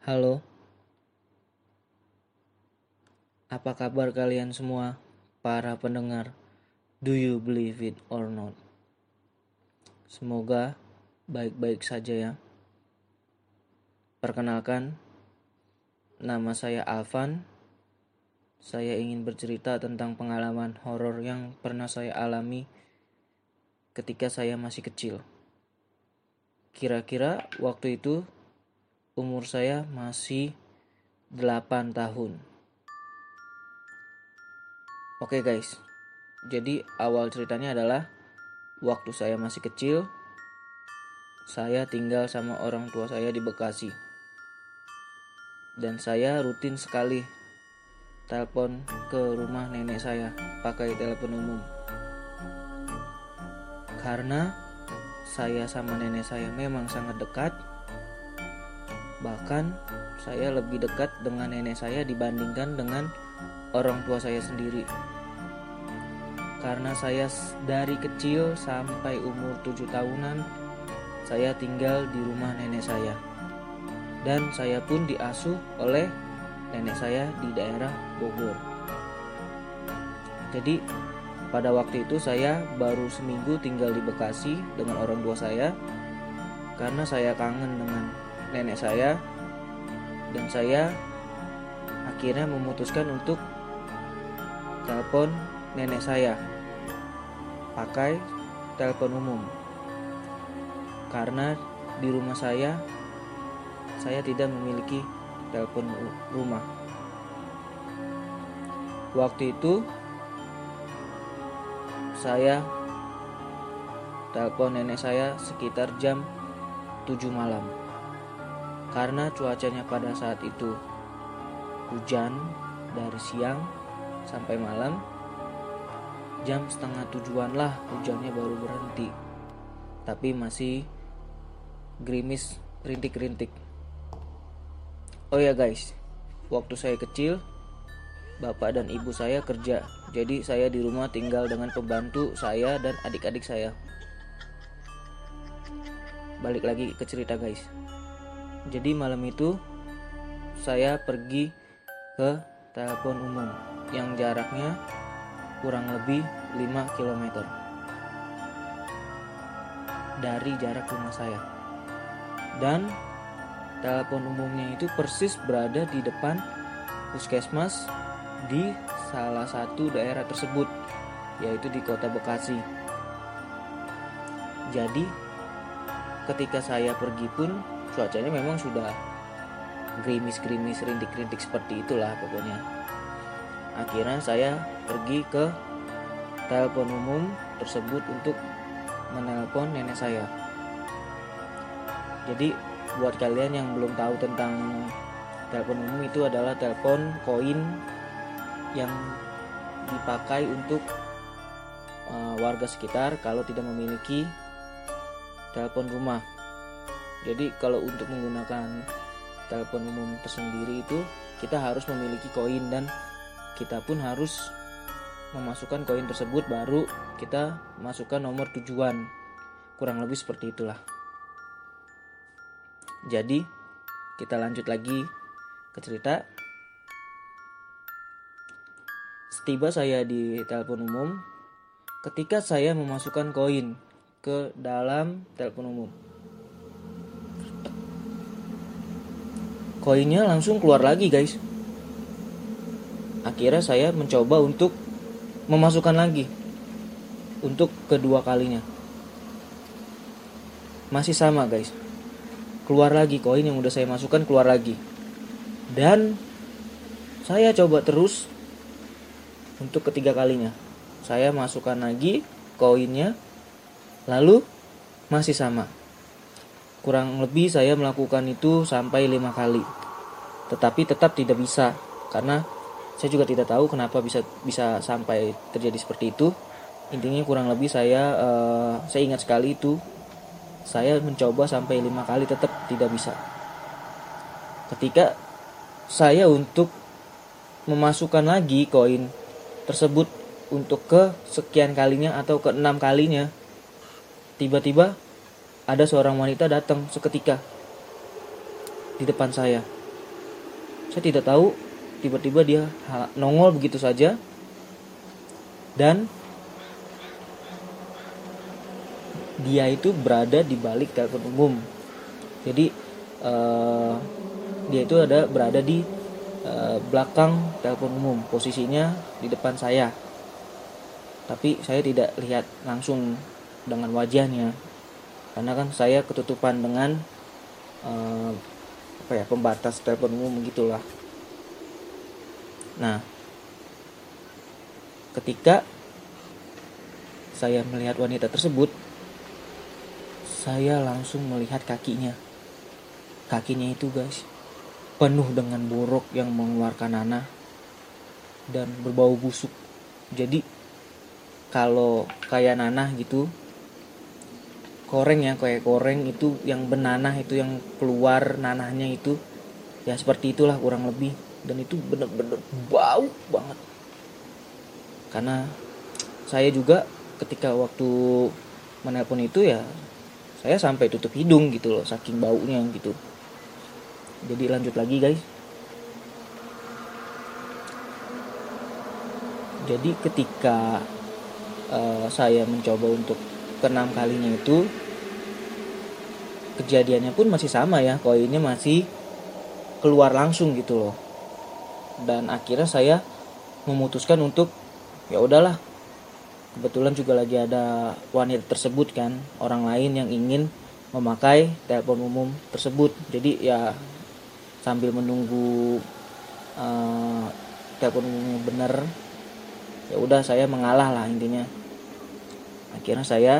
Halo, apa kabar kalian semua, para pendengar? Do you believe it or not? Semoga baik-baik saja ya. Perkenalkan, nama saya Alvan. Saya ingin bercerita tentang pengalaman horor yang pernah saya alami ketika saya masih kecil. Kira-kira waktu itu umur saya masih 8 tahun. Oke guys, jadi awal ceritanya adalah waktu saya masih kecil, saya tinggal sama orang tua saya di Bekasi. Dan saya rutin sekali telepon ke rumah nenek saya pakai telepon umum. Karena saya sama nenek saya memang sangat dekat, Bahkan saya lebih dekat dengan nenek saya dibandingkan dengan orang tua saya sendiri. Karena saya dari kecil sampai umur 7 tahunan saya tinggal di rumah nenek saya. Dan saya pun diasuh oleh nenek saya di daerah Bogor. Jadi pada waktu itu saya baru seminggu tinggal di Bekasi dengan orang tua saya karena saya kangen dengan nenek saya dan saya akhirnya memutuskan untuk telepon nenek saya pakai telepon umum. Karena di rumah saya saya tidak memiliki telepon rumah. Waktu itu saya telepon nenek saya sekitar jam 7 malam karena cuacanya pada saat itu hujan dari siang sampai malam jam setengah tujuan lah hujannya baru berhenti. Tapi masih gerimis rintik-rintik. Oh ya guys. Waktu saya kecil bapak dan ibu saya kerja. Jadi saya di rumah tinggal dengan pembantu saya dan adik-adik saya. Balik lagi ke cerita guys jadi malam itu saya pergi ke telepon umum yang jaraknya kurang lebih 5 km dari jarak rumah saya. Dan telepon umumnya itu persis berada di depan puskesmas di salah satu daerah tersebut, yaitu di kota Bekasi. Jadi, ketika saya pergi pun cuacanya memang sudah gerimis-gerimis rintik-rintik seperti itulah pokoknya. Akhirnya saya pergi ke telepon umum tersebut untuk menelpon nenek saya. Jadi buat kalian yang belum tahu tentang telepon umum itu adalah telepon koin yang dipakai untuk uh, warga sekitar kalau tidak memiliki telepon rumah jadi kalau untuk menggunakan telepon umum tersendiri itu kita harus memiliki koin dan kita pun harus memasukkan koin tersebut baru kita masukkan nomor tujuan. Kurang lebih seperti itulah. Jadi kita lanjut lagi ke cerita. Setiba saya di telepon umum, ketika saya memasukkan koin ke dalam telepon umum, koinnya langsung keluar lagi guys. Akhirnya saya mencoba untuk memasukkan lagi untuk kedua kalinya. Masih sama guys. Keluar lagi koin yang udah saya masukkan keluar lagi. Dan saya coba terus untuk ketiga kalinya. Saya masukkan lagi koinnya lalu masih sama Kurang lebih saya melakukan itu sampai lima kali. Tetapi tetap tidak bisa karena saya juga tidak tahu kenapa bisa bisa sampai terjadi seperti itu. Intinya kurang lebih saya uh, saya ingat sekali itu saya mencoba sampai lima kali tetap tidak bisa. Ketika saya untuk memasukkan lagi koin tersebut untuk ke sekian kalinya atau ke enam kalinya tiba-tiba ada seorang wanita datang seketika di depan saya. saya tidak tahu tiba-tiba dia nongol begitu saja. Dan dia itu berada di balik telepon umum. Jadi uh, dia itu ada berada di uh, belakang telepon umum. Posisinya di depan saya. Tapi saya tidak lihat langsung dengan wajahnya karena kan saya ketutupan dengan uh, apa ya pembatas telepon umum gitulah nah ketika saya melihat wanita tersebut saya langsung melihat kakinya. Kakinya itu guys penuh dengan borok yang mengeluarkan nanah dan berbau busuk. Jadi kalau kayak nanah gitu koreng ya kayak koreng itu yang benanah itu yang keluar nanahnya itu ya seperti itulah kurang lebih. Dan itu bener-bener bau banget. Karena saya juga ketika waktu menelpon itu ya saya sampai tutup hidung gitu loh saking baunya gitu. Jadi lanjut lagi guys. Jadi ketika uh, saya mencoba untuk keenam kalinya itu kejadiannya pun masih sama ya koinnya masih keluar langsung gitu loh. Dan akhirnya saya memutuskan untuk ya udahlah kebetulan juga lagi ada wanita tersebut kan orang lain yang ingin memakai telepon umum tersebut. Jadi ya sambil menunggu uh, telepon umumnya benar ya udah saya mengalah lah intinya Akhirnya saya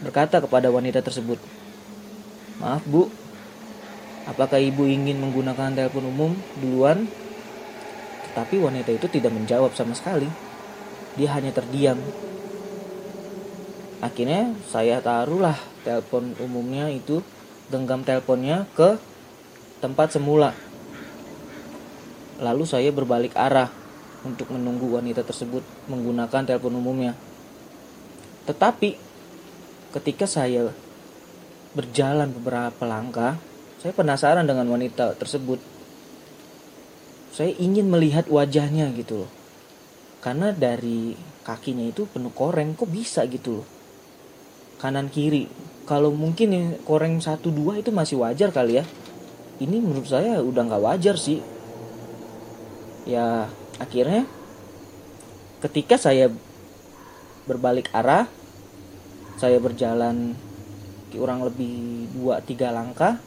berkata kepada wanita tersebut, "Maaf, Bu. Apakah Ibu ingin menggunakan telepon umum duluan?" Tetapi wanita itu tidak menjawab sama sekali. Dia hanya terdiam. Akhirnya saya taruhlah telepon umumnya itu genggam teleponnya ke tempat semula. Lalu saya berbalik arah untuk menunggu wanita tersebut menggunakan telepon umumnya. Tetapi ketika saya berjalan beberapa langkah, saya penasaran dengan wanita tersebut. Saya ingin melihat wajahnya gitu loh. Karena dari kakinya itu penuh koreng, kok bisa gitu loh. Kanan kiri. Kalau mungkin ya koreng satu dua itu masih wajar kali ya. Ini menurut saya udah nggak wajar sih. Ya akhirnya ketika saya berbalik arah. Saya berjalan kurang lebih 2-3 langkah.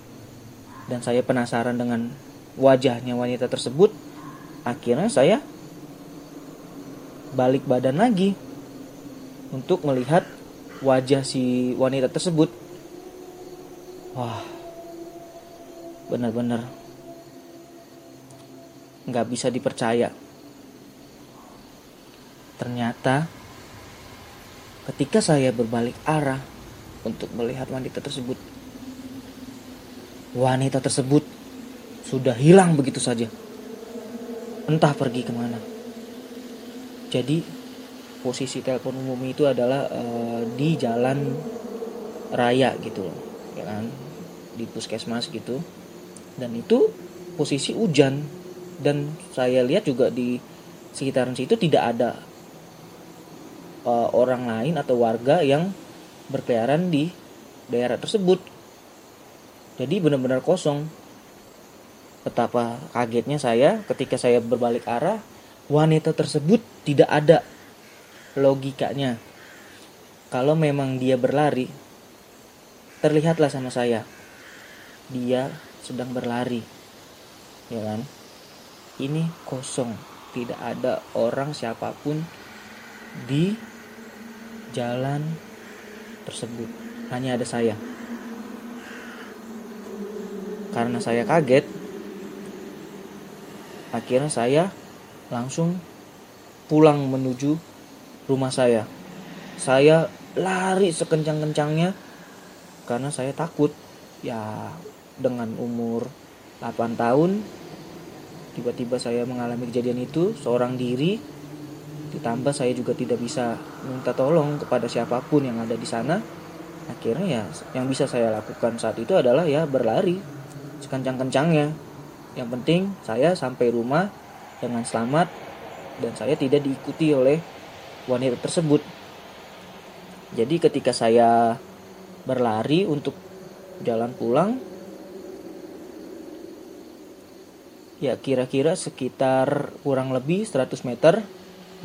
Dan saya penasaran dengan wajahnya wanita tersebut. Akhirnya saya balik badan lagi untuk melihat wajah si wanita tersebut. Wah benar-benar nggak bisa dipercaya. Ternyata Ketika saya berbalik arah untuk melihat wanita tersebut, wanita tersebut sudah hilang begitu saja. Entah pergi ke mana. Jadi posisi telepon umum itu adalah uh, di jalan raya gitu loh, ya kan? Di puskesmas gitu. Dan itu posisi hujan dan saya lihat juga di sekitaran situ tidak ada uh, orang lain atau warga yang berkeliaran di daerah tersebut. Jadi benar-benar kosong. Betapa kagetnya saya ketika saya berbalik arah, wanita tersebut tidak ada logikanya. Kalau memang dia berlari, terlihatlah sama saya. Dia sedang berlari. Ya kan? Ini kosong, tidak ada orang siapa pun di jalan tersebut hanya ada saya. Karena saya kaget, akhirnya saya langsung pulang menuju rumah saya. Saya lari sekencang-kencangnya karena saya takut ya dengan umur 8 tahun tiba-tiba saya mengalami kejadian itu seorang diri ditambah saya juga tidak bisa minta tolong kepada siapa pun yang ada di sana. Akhirnya ya yang bisa saya lakukan saat itu adalah ya berlari sekencang-kencangnya. Yang penting saya sampai rumah dengan selamat dan saya tidak diikuti oleh wanita tersebut. Jadi ketika saya berlari untuk jalan pulang ya kira-kira sekitar kurang lebih 100 meter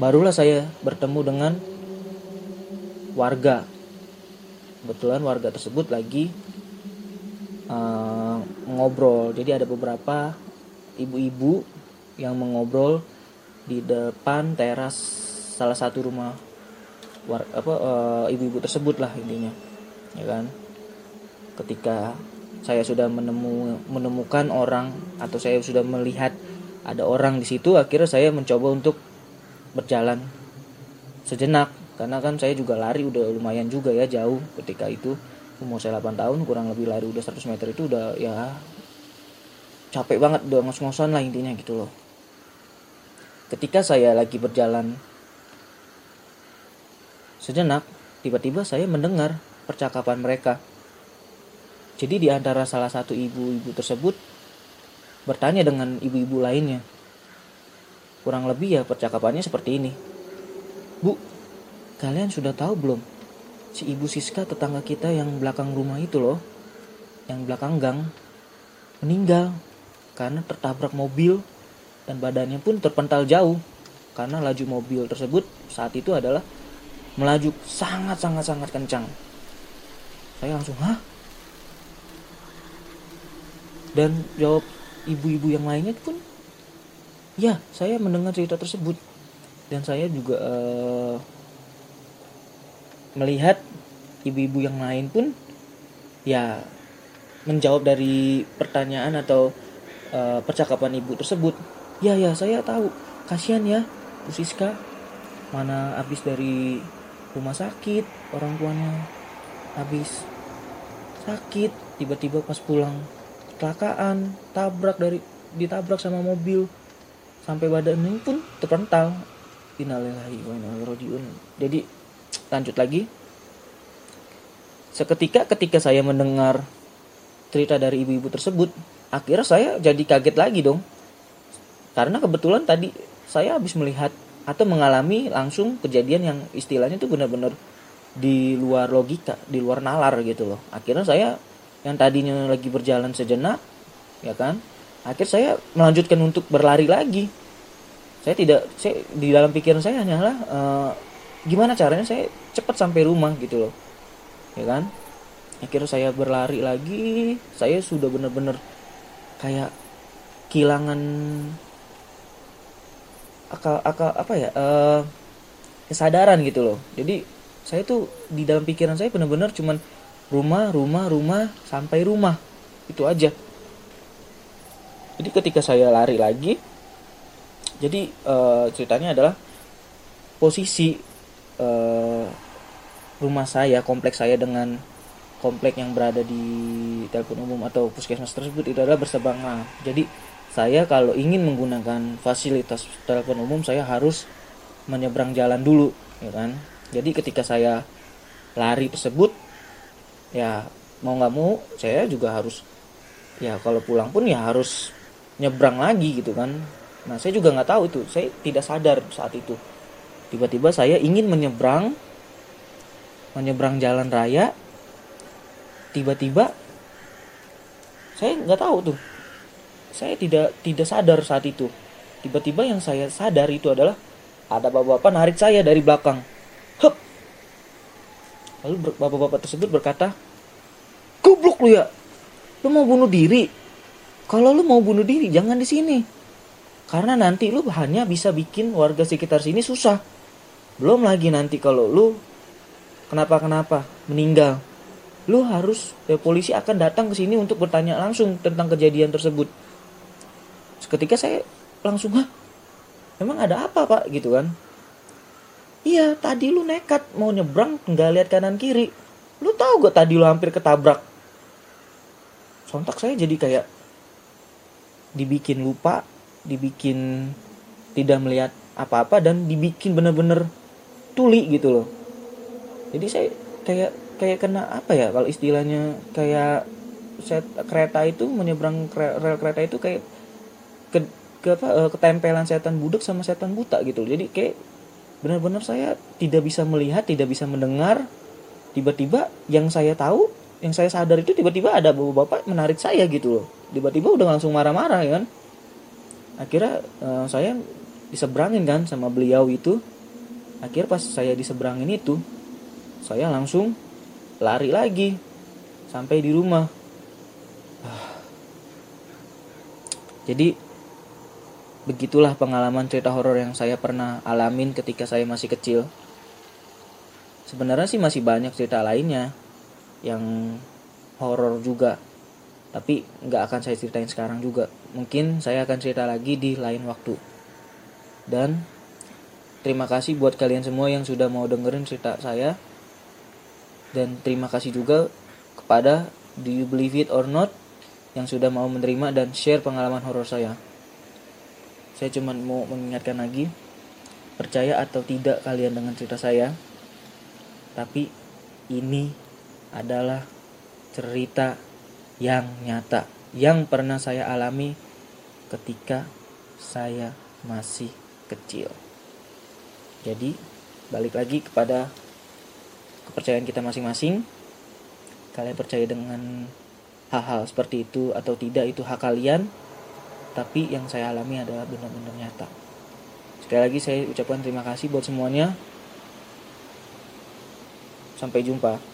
barulah saya bertemu dengan warga. Kebetulan warga tersebut lagi uh, ngobrol. Jadi ada beberapa ibu-ibu yang mengobrol di depan teras salah satu rumah war, apa uh, ibu-ibu tersebut lah intinya ya kan? Ketika saya sudah menemu, menemukan orang atau saya sudah melihat ada orang di situ akhirnya saya mencoba untuk berjalan sejenak. Karena kan saya juga lari udah lumayan juga ya jauh. Ketika itu umur saya 8 tahun kurang lebih lari udah 100 meter itu udah ya capek banget udah ngos-ngosan lah intinya gitu loh. Ketika saya lagi berjalan sejenak tiba-tiba saya mendengar percakapan mereka. Jadi di antara salah satu ibu-ibu tersebut bertanya dengan ibu-ibu lainnya. Kurang lebih ya percakapannya seperti ini. Bu, kalian sudah tahu belum? Si ibu Siska tetangga kita yang belakang rumah itu loh. Yang belakang gang. Meninggal. Karena tertabrak mobil. Dan badannya pun terpental jauh. Karena laju mobil tersebut saat itu adalah melaju sangat-sangat-sangat kencang. Saya langsung, hah? dan jawab ibu-ibu yang lainnya pun ya saya mendengar cerita tersebut. Dan saya juga uh, melihat ibu-ibu yang lain pun ya menjawab dari pertanyaan atau uh, percakapan ibu tersebut. Ya ya saya tahu. Kasihan ya Bu Siska. Mana habis dari rumah sakit orang tuanya habis sakit tiba-tiba pas pulang kecelakaan tabrak dari ditabrak sama mobil sampai badannya pun terpental. Innalillahi wa inna ilaihi jadi lanjut lagi. Seketika ketika saya mendengar cerita dari ibu-ibu tersebut akhirnya saya jadi kaget lagi dong. Karena kebetulan tadi saya habis melihat atau mengalami langsung kejadian yang istilahnya itu benar-benar di luar logika, di luar nalar gitu loh. Akhirnya saya yang tadinya lagi berjalan sejenak ya kan akhir saya melanjutkan untuk berlari lagi. Saya tidak saya di dalam pikiran saya hanyalah uh, gimana caranya saya cepat sampai rumah gitu loh. Ya kan? Akhirnya saya berlari lagi saya sudah benar-benar kayak kehilangan akal akal apa ya uh, kesadaran gitu loh. Jadi saya tuh di dalam pikiran saya benar-benar cuman rumah rumah rumah sampai rumah. Itu aja jadi ketika saya lari lagi jadi uh, ceritanya adalah posisi uh, rumah saya kompleks saya dengan komplek yang berada di telepon umum atau puskesmas tersebut itu adalah berseberangan. Jadi saya kalau ingin menggunakan fasilitas telepon umum saya harus menyeberang jalan dulu ya kan? Jadi ketika saya lari tersebut ya mau nggak mau saya juga harus ya kalau pulang pun ya harus nyebrang lagi gitu kan. Nah saya juga nggak tahu itu. Saya tidak sadar saat itu. Tiba-tiba saya ingin menyeberang menyeberang jalan raya. Tiba-tiba saya nggak tahu tuh. Saya tidak tidak sadar saat itu. Tiba-tiba yang saya sadar itu adalah ada bapak-bapak narik saya dari belakang. Hup, Lalu bapak-bapak tersebut berkata, Goblok lu ya, lu mau bunuh diri. Kalau lu mau bunuh diri, jangan di sini. Karena nanti lu hanya bisa bikin warga sekitar sini susah. Belum lagi nanti kalau lu kenapa-kenapa, meninggal. Lu harus, ya, polisi akan datang ke sini untuk bertanya langsung tentang kejadian tersebut. Seketika saya langsung, hah? Emang ada apa pak? Gitu kan Iya, tadi lu nekat mau nyebrang nggak lihat kanan kiri. Lu tahu gak tadi lu hampir ketabrak? Sontak saya jadi kayak dibikin lupa, dibikin tidak melihat apa-apa dan dibikin bener-bener tuli gitu loh. Jadi saya kayak kayak kena apa ya kalau istilahnya kayak set kereta itu menyeberang rel kereta itu kayak ke, ke apa eh, ketempelan setan budak sama setan buta gitu jadi kayak benar-benar saya tidak bisa melihat tidak bisa mendengar tiba-tiba yang saya tahu yang saya sadar itu tiba-tiba ada bapak-bapak menarik saya gitu loh. Tiba-tiba udah langsung marah-marah ya kan? Akhirnya uh, saya diseberangin kan sama beliau itu. Akhir pas saya diseberangin itu saya langsung lari lagi sampai di rumah. Jadi begitulah pengalaman cerita horor yang saya pernah alamin ketika saya masih kecil. Sebenarnya sih masih banyak cerita lainnya yang horor juga. Tapi nggak akan saya ceritain sekarang juga. Mungkin saya akan cerita lagi di lain waktu. Dan terima kasih buat kalian semua yang sudah mau dengerin cerita saya. Dan terima kasih juga kepada Do You Believe It or Not yang sudah mau menerima dan share pengalaman horor saya. Saya cuma mau mengingatkan lagi, percaya atau tidak kalian dengan cerita saya, tapi ini adalah cerita yang nyata yang pernah saya alami ketika saya masih kecil. Jadi, balik lagi kepada kepercayaan kita masing-masing. Kalian percaya dengan hal-hal seperti itu atau tidak itu hak kalian. Tapi yang saya alami adalah benar-benar nyata. Sekali lagi saya ucapkan terima kasih buat semuanya. Sampai jumpa.